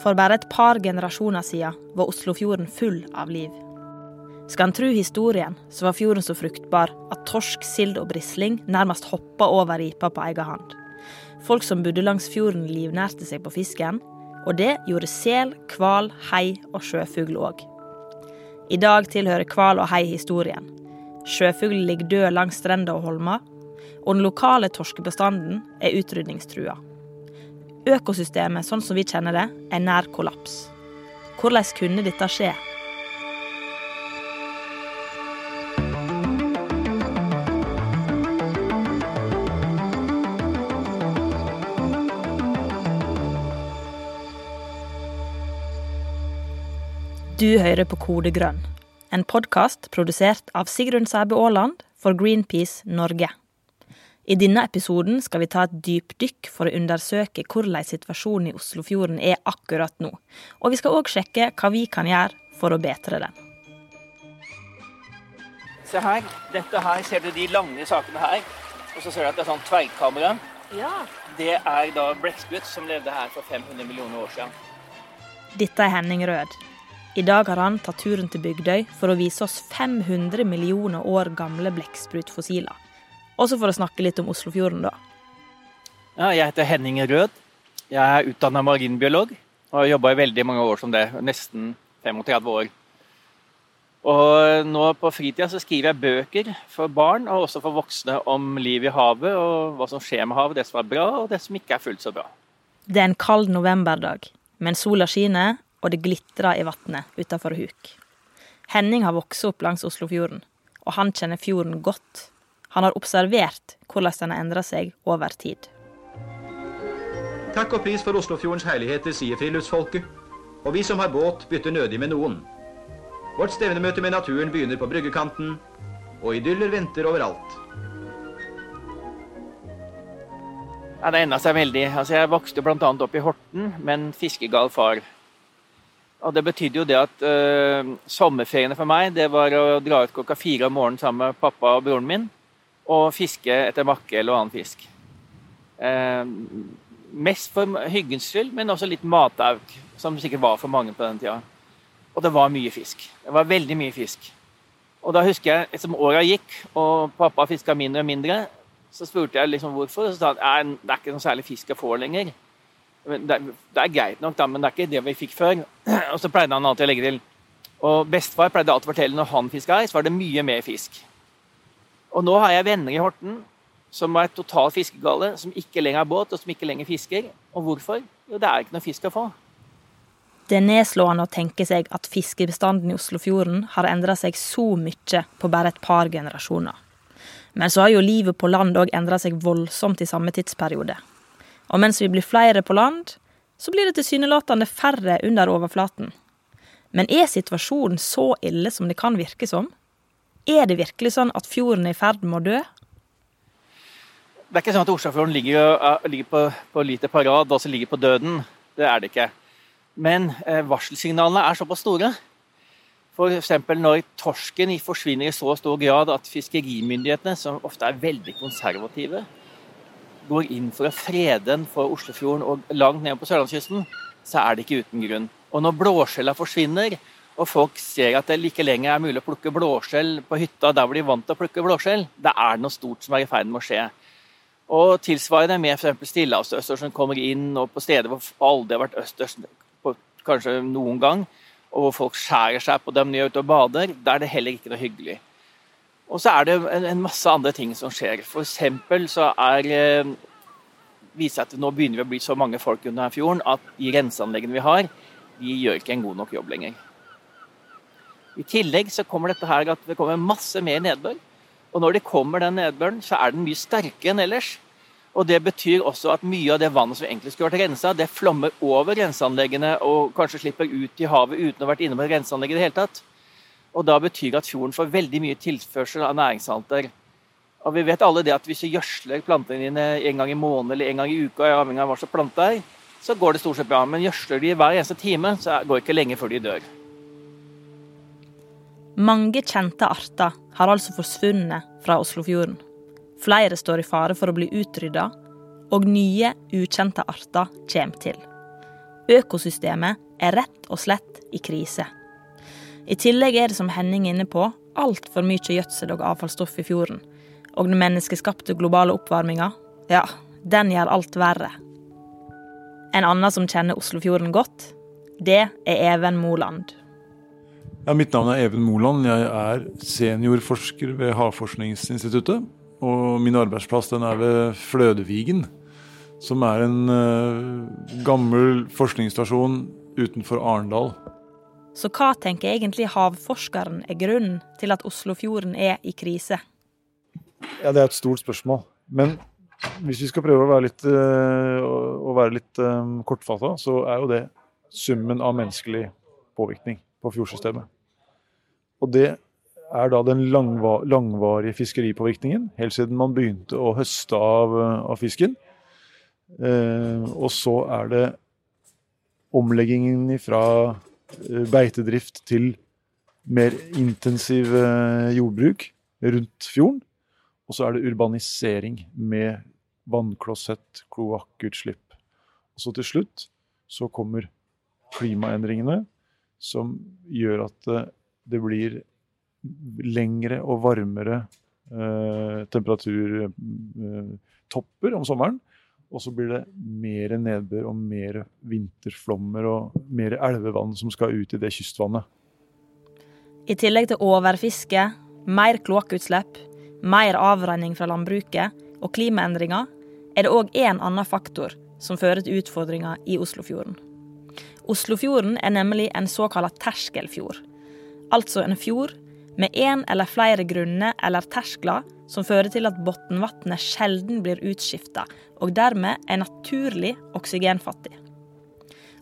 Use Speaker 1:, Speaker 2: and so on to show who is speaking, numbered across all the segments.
Speaker 1: For bare et par generasjoner siden var Oslofjorden full av liv. Skal en tro historien, så var fjorden så fruktbar at torsk, sild og brisling nærmest hoppa over ripa på egen hånd. Folk som bodde langs fjorden, livnærte seg på fisken, og det gjorde sel, hval, hei og sjøfugl òg. I dag tilhører hval og hei historien. Sjøfuglen ligger død langs strender og holmer, og den lokale torskebestanden er utrydningstrua. Økosystemet sånn som vi kjenner det, er nær kollaps. Hvordan kunne dette skje? Du hører på Kode grønn, en podkast produsert av Sigrun Sæbø Aaland for Greenpeace Norge. I denne episoden skal vi ta et dypdykk for å undersøke hvordan situasjonen i Oslofjorden er akkurat nå. Og vi skal òg sjekke hva vi kan gjøre for å bedre den.
Speaker 2: Se her. Dette her ser du de lange sakene her. Og så ser du at det er sånn tverrkamera.
Speaker 1: Ja.
Speaker 2: Det er da blekksprut som levde her for 500 millioner år siden.
Speaker 1: Dette er Henning Rød. I dag har han tatt turen til Bygdøy for å vise oss 500 millioner år gamle blekksprutfossiler. Også for å snakke litt om Oslofjorden, da.
Speaker 2: Ja, jeg heter Henning Rød. Jeg er utdanna marinbiolog og har jobba i veldig mange år som det. Nesten 35 år. Og nå på fritida så skriver jeg bøker for barn og også for voksne om liv i havet og hva som skjer med havet, det som er bra og det som ikke er fullt så bra.
Speaker 1: Det er en kald novemberdag, men sola skinner og det glitrer i vannet utafor Huk. Henning har vokst opp langs Oslofjorden, og han kjenner fjorden godt. Han har observert hvordan den har endra seg over tid.
Speaker 3: Takk og pris for Oslofjordens herligheter, sier friluftsfolket. Og vi som har båt, bytter nødig med noen. Vårt stevnemøte med naturen begynner på bryggekanten, og idyller venter overalt.
Speaker 2: Ja, det enda seg veldig. Altså, jeg vokste bl.a. opp i Horten med en fiskegal far. Og Det betydde jo det at uh, sommerferiene for meg det var å dra ut klokka fire om morgenen sammen med pappa og broren min og fiske etter makrell og annen fisk. Eh, mest for hyggens skyld, men også litt matauk, som sikkert var for mange på den tida. Og det var mye fisk. Det var veldig mye fisk. Og da husker jeg, som åra gikk, og pappa fiska mindre og mindre, så spurte jeg liksom hvorfor, og så sa han at det er ikke noe særlig fisk jeg får lenger. Er, det er, greit nok, da, men det er ikke det vi fikk før. Og så pleide han alltid å legge til. Og bestefar pleide alltid å fortelle når han fiska her, så var det mye mer fisk. Og nå har jeg venner i Horten som er totalt fiskegale, som ikke lenger har båt, og som ikke lenger fisker. Og hvorfor? Jo, det er ikke noe fisk å få.
Speaker 1: Det er nedslående å tenke seg at fiskebestanden i Oslofjorden har endra seg så mye på bare et par generasjoner. Men så har jo livet på land òg endra seg voldsomt i samme tidsperiode. Og mens vi blir flere på land, så blir det tilsynelatende færre under overflaten. Men er situasjonen så ille som det kan virke som? Er det virkelig sånn at fjorden er i ferd med å dø?
Speaker 2: Det er ikke sånn at Oslofjorden ligger, ligger, på, på lite parad, altså ligger på døden. Det er det ikke. Men eh, varselsignalene er såpass store. F.eks. når torsken forsvinner i så stor grad at fiskerimyndighetene, som ofte er veldig konservative, går inn for å frede den for Oslofjorden og langt ned på sørlandskysten, så er det ikke uten grunn. Og når blåskjella forsvinner, og folk ser at det like lenger er mulig å plukke blåskjell på hytta der hvor de er vant til å plukke blåskjell, da er det noe stort som er i ferd med å skje. Og tilsvarende med f.eks. stillehavsøsters som kommer inn, og på steder hvor aldri har vært østers kanskje noen gang, og hvor folk skjærer seg på dem når de er ute og bader, da er det heller ikke noe hyggelig. Og så er det en, masse andre ting som skjer. Eksempel så er eh, viser at nå begynner vi å bli så mange folk under fjorden at de renseanleggene vi har, de gjør ikke en god nok jobb lenger. I tillegg så kommer dette her at det kommer masse mer nedbør. Og når det kommer den nedbøren, så er den mye sterkere enn ellers. Og Det betyr også at mye av det vannet som egentlig skulle vært rensa, det flommer over renseanleggene og kanskje slipper ut i havet uten å ha vært inne på et renseanlegg i det hele tatt. Og da betyr det at fjorden får veldig mye tilførsel av næringssalter. Og vi vet alle det at hvis du gjødsler plantene dine en gang i måneden eller en gang i uka, avhengig av hva slags plante er, så går det stort sett bra. Men gjødsler de hver eneste time, så går det ikke lenge før de dør.
Speaker 1: Mange kjente arter har altså forsvunnet fra Oslofjorden. Flere står i fare for å bli utrydda, og nye, ukjente arter kommer til. Økosystemet er rett og slett i krise. I tillegg er det som Henning er inne på, altfor mye gjødsel og avfallsstoff i fjorden. Og den menneskeskapte globale oppvarminga, ja, den gjør alt verre. En annen som kjenner Oslofjorden godt, det er Even Moland.
Speaker 4: Ja, mitt navn er Even Moland. Jeg er seniorforsker ved Havforskningsinstituttet. Og min arbeidsplass den er ved Flødevigen, som er en uh, gammel forskningsstasjon utenfor Arendal.
Speaker 1: Så hva tenker egentlig havforskeren er grunnen til at Oslofjorden er i krise?
Speaker 4: Ja, Det er et stort spørsmål. Men hvis vi skal prøve å være litt, uh, litt um, kortfatta, så er jo det summen av menneskelig påvirkning på fjordsystemet. Og det er da den langva langvarige fiskeripåvirkningen, helt siden man begynte å høste av, av fisken. Eh, og så er det omleggingen fra eh, beitedrift til mer intensiv eh, jordbruk rundt fjorden. Og så er det urbanisering med vannklosett, kloakkutslipp. Og så til slutt så kommer klimaendringene, som gjør at det blir lengre og varmere eh, temperaturtopper om sommeren. Og så blir det mer nedbør og mer vinterflommer og mer elvevann som skal ut i det kystvannet.
Speaker 1: I tillegg til overfiske, mer kloakkutslipp, mer avrenning fra landbruket og klimaendringer, er det òg én annen faktor som fører til utfordringer i Oslofjorden. Oslofjorden er nemlig en såkalt terskelfjord. Altså en fjord med én eller flere grunner eller terskler som fører til at bunnvannet sjelden blir utskifta, og dermed er naturlig oksygenfattig.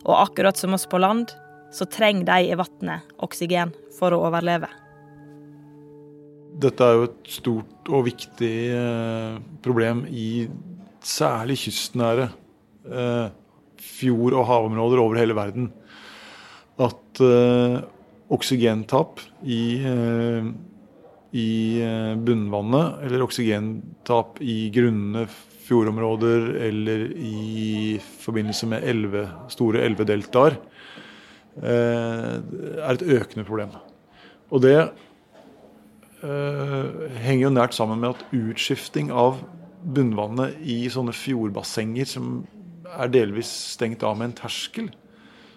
Speaker 1: Og akkurat som oss på land, så trenger de i vannet oksygen for å overleve.
Speaker 4: Dette er jo et stort og viktig eh, problem i særlig kystnære eh, fjord- og havområder over hele verden. At eh, oksygentap i, eh, i eh, bunnvannet, eller oksygentap i grunne fjordområder eller i forbindelse med elve, store elvedeltaer, er et økende problem. Og det henger jo nært sammen med at utskifting av bunnvannet i sånne fjordbassenger som er delvis stengt av med en terskel.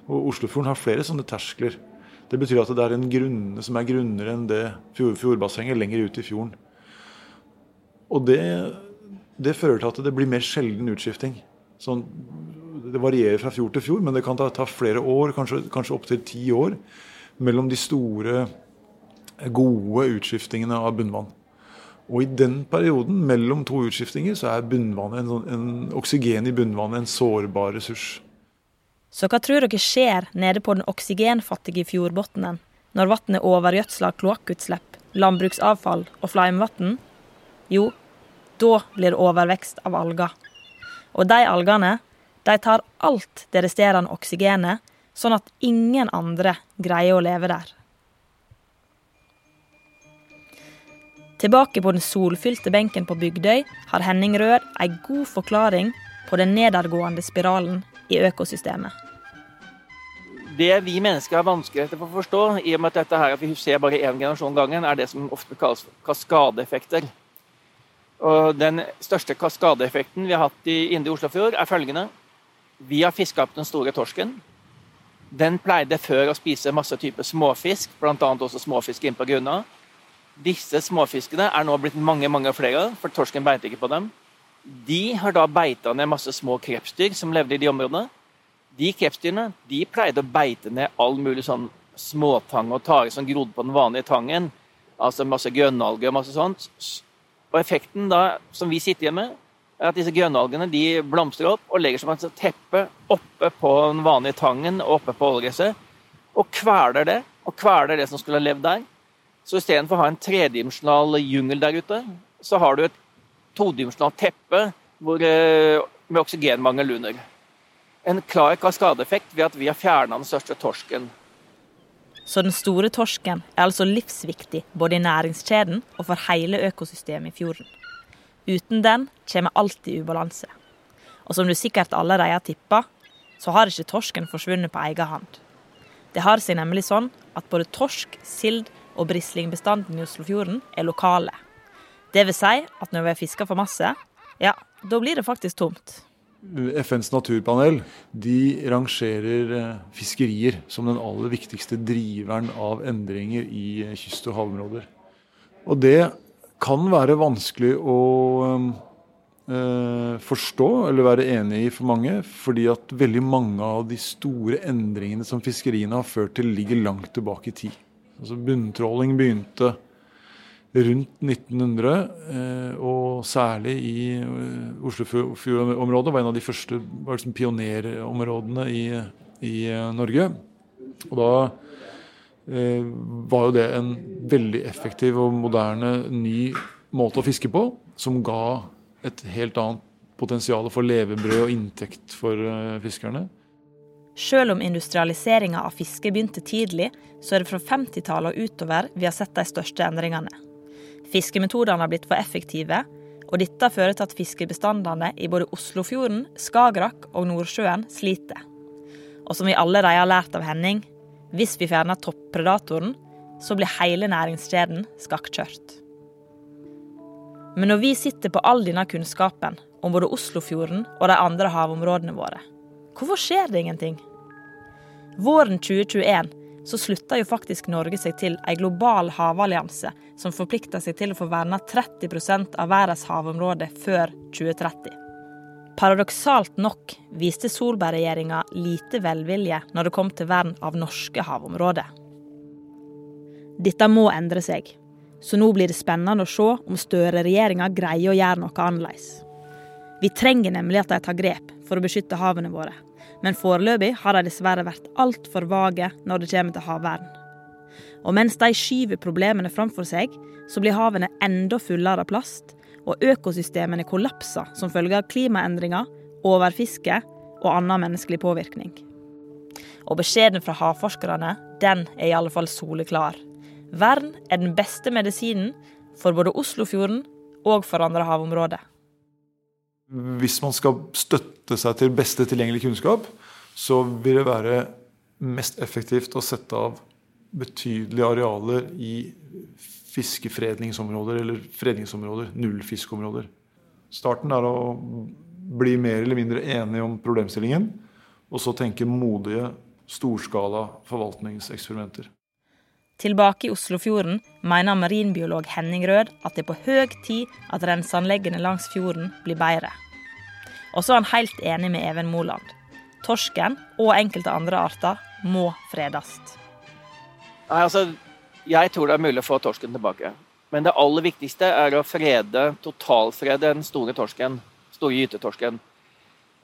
Speaker 4: Og Oslofjorden har flere sånne terskler. Det betyr at det er en grunne som er grunnere enn det fjord, fjordbassenget lenger ut i fjorden. Og det, det, fører til at det blir mer sjelden utskifting. Sånn, det varierer fra fjord til fjord, men det kan ta, ta flere år, kanskje, kanskje opptil ti år, mellom de store, gode utskiftingene av bunnvann. Og i den perioden, mellom to utskiftinger, så er bunnvannet en, en, oksygen i bunnvannet en sårbar ressurs.
Speaker 1: Så hva tror dere skjer nede på den oksygenfattige fjordbunnen når vannet er overgjødsla kloakkutslipp, landbruksavfall og flaumvann? Jo, da blir det overvekst av alger. Og de algene de tar alt det resterende oksygenet, sånn at ingen andre greier å leve der. Tilbake på den solfylte benken på Bygdøy har Henning Rød ei god forklaring på den nedadgående spiralen i økosystemet.
Speaker 2: Det vi mennesker har vanskeligheter for å forstå, i og med at dette her, at vi ser bare én generasjon gangen, er det som ofte kalles kaskadeeffekter. Og Den største kaskadeeffekten vi har hatt i Indre Oslofjord, er følgende. Vi har fiska opp den store torsken. Den pleide før å spise masse typer småfisk, bl.a. også småfisk inn på grunna. Disse småfiskene er nå blitt mange mange flere, for torsken beiter ikke på dem. De har da beita ned masse små krepsdyr som levde i de områdene. De krepsdyrene de pleide å beite ned all mulig sånn småtang og tare som grodde på den vanlige tangen. Altså masse grønnalger og masse sånt. Og effekten da, som vi sitter igjen med, er at disse grønnalgene de blomstrer opp og legger som et teppe oppe på den vanlige tangen og oppe på ålegresset. Og kveler det, og kveler det som skulle ha levd der. Så istedenfor å ha en tredimensjonal jungel der ute, så har du et todimensjonalt teppe hvor, eh, med oksygenmangel under. En klar kaskadeeffekt ved at vi har fjerna den største torsken.
Speaker 1: Så den store torsken er altså livsviktig både i næringskjeden og for hele økosystemet i fjorden. Uten den kommer alt i ubalanse. Og som du sikkert allerede har tippa, så har ikke torsken forsvunnet på egen hånd. Det har seg nemlig sånn at både torsk, sild og brislingbestanden i Oslofjorden er lokale. Det vil si at når vi har fiska for masse, ja, da blir det faktisk tomt.
Speaker 4: FNs naturpanel de rangerer eh, fiskerier som den aller viktigste driveren av endringer i eh, kyst- og havområder. Og det kan være vanskelig å eh, forstå eller være enig i for mange, fordi at veldig mange av de store endringene som fiskeriene har ført til, ligger langt tilbake i tid. Altså Bunntråling begynte rundt 1900, eh, og særlig i eh, Oslofjordområdet var en av de første liksom pionerområdene i, i eh, Norge. Og da eh, var jo det en veldig effektiv og moderne ny måte å fiske på, som ga et helt annet potensial for levebrød og inntekt for eh, fiskerne.
Speaker 1: Selv om industrialiseringa av fiske begynte tidlig, så er det fra 50-tallet og utover vi har sett de største endringene. Fiskemetodene har blitt for effektive, og dette fører til at fiskebestandene i både Oslofjorden, Skagerrak og Nordsjøen sliter. Og som vi allerede har lært av Henning, hvis vi fjerner toppredatoren, så blir hele næringskjeden skakkjørt. Men når vi sitter på all denne kunnskapen om både Oslofjorden og de andre havområdene våre, hvorfor skjer det ingenting? Våren 2021 så slutta jo faktisk Norge seg til en global havallianse som forplikta seg til å få verna 30% av verdens havområder før 2030. Paradoksalt nok viste Solberg-regjeringa lite velvilje når det kom til vern av norske havområder. Dette må endre seg, så nå blir det spennende å se om Støre-regjeringa greier å gjøre noe annerledes. Vi trenger nemlig at de tar grep for å beskytte havene våre, men foreløpig har de dessverre vært altfor vage når det kommer til havvern. Og mens de skyver problemene framfor seg, så blir havene enda fullere av plast, og økosystemene kollapser som følge av klimaendringer, overfiske og annen menneskelig påvirkning. Og beskjeden fra havforskerne, den er i alle fall soleklar. Vern er den beste medisinen for både Oslofjorden og for andre havområder.
Speaker 4: Hvis man skal støtte seg til beste tilgjengelig kunnskap, så vil det være mest effektivt å sette av betydelige arealer i fiskefredningsområder eller fredningsområder, nullfiskområder. Starten er å bli mer eller mindre enige om problemstillingen, og så tenke modige, storskala forvaltningseksperimenter.
Speaker 1: Tilbake i Oslofjorden mener marinbiolog Henning Rød at det er på høy tid at renseanleggene langs fjorden blir bedre. Og så er han helt enig med Even Moland. Torsken og enkelte andre arter må fredes.
Speaker 2: Nei, altså, jeg tror det er mulig å få torsken tilbake. Men det aller viktigste er å frede, totalfrede den store torsken. Store gytetorsken.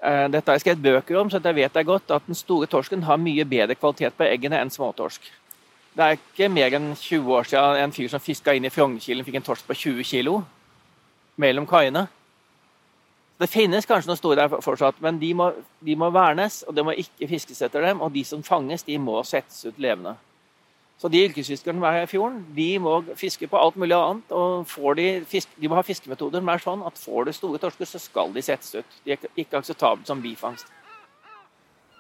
Speaker 2: Eh, dette har jeg skrevet bøker om, så jeg vet det godt at den store torsken har mye bedre kvalitet på eggene enn småtorsk. Det er ikke mer enn 20 år siden en fyr som fiska inn i Frognerkilen, fikk en torsk på 20 kg mellom kaiene. Det finnes kanskje noen store der fortsatt, men de må, de må vernes, og det må ikke fiskes etter dem. Og de som fanges, de må settes ut levende. Så de yrkesfiskerne som er her i fjorden, de må fiske på alt mulig annet. og de, de, må ha fiskemetoder som er sånn at får du store torsker, så skal de settes ut. De er ikke akseptabelt som bifangst.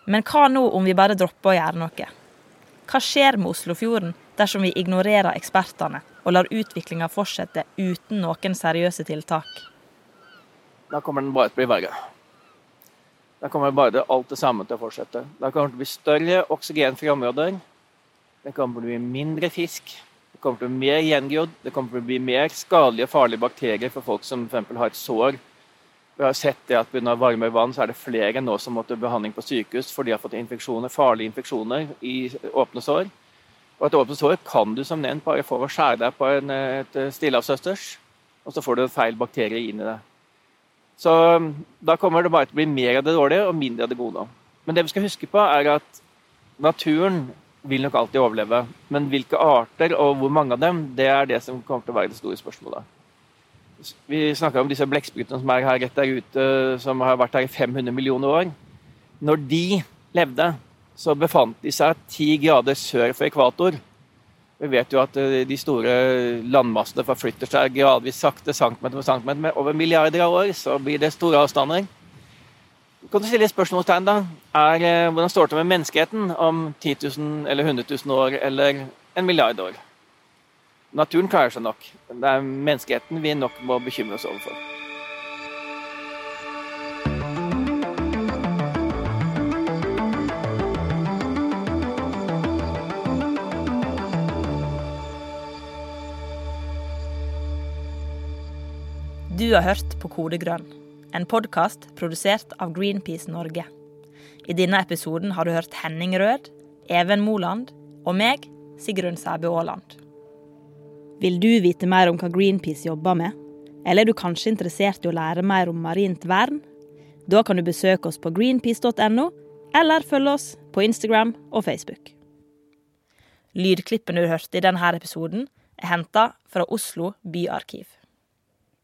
Speaker 1: Men hva nå om vi bare dropper å gjøre noe? Hva skjer med Oslofjorden dersom vi ignorerer ekspertene og lar utviklinga fortsette uten noen seriøse tiltak?
Speaker 2: Da kommer den bare til å bli verre. Da kommer bare alt det samme til å fortsette. Da kommer det til å bli større oksygenfrie områder. Det kommer til å bli mindre fisk. Det kommer til å bli mer gjengrodd. Det kommer til å bli mer skadelige og farlige bakterier for folk som f.eks. har sår. Vi har sett det at Pga. varmere vann så er det flere nå som måtte behandling på sykehus for de har fått infeksjoner, farlige infeksjoner i åpne sår. Og et åpent sår kan du som nevnt bare få ved å skjære deg på en, et stillehavsøsters, og så får du en feil bakterie inn i det. Så da kommer det bare til å bli mer av det dårlige og mindre av det gode. Men det vi skal huske på, er at naturen vil nok alltid overleve. Men hvilke arter og hvor mange av dem, det er det som kommer til å være det store spørsmålet. Vi snakker om disse blekksprutene som er her rett der ute, som har vært her i 500 millioner år. Når de levde, så befant de seg ti grader sør for ekvator. Vi vet jo at eh, de store landmassene forflytter seg gradvis sakte, centimeter for centimeter. Med over milliarder av år så blir det store avstander. kan du stille et spørsmålstegn, da? Er, eh, hvordan står det til med menneskeheten om 10 000 eller 100 000 år eller en milliard år? Naturen klarer seg nok. Det er menneskeheten vi nok må bekymre oss overfor.
Speaker 1: Du har hørt på Kode grønn, en podkast produsert av Greenpeace Norge. I denne episoden har du hørt Henning Rød, Even Moland og meg, Sigrun Sæbø Aaland. Vil du vite mer om hva Greenpeace jobber med? Eller er du kanskje interessert i å lære mer om marint vern? Da kan du besøke oss på greenpeace.no, eller følge oss på Instagram og Facebook. Lydklippene du hørte i denne episoden, er henta fra Oslo byarkiv.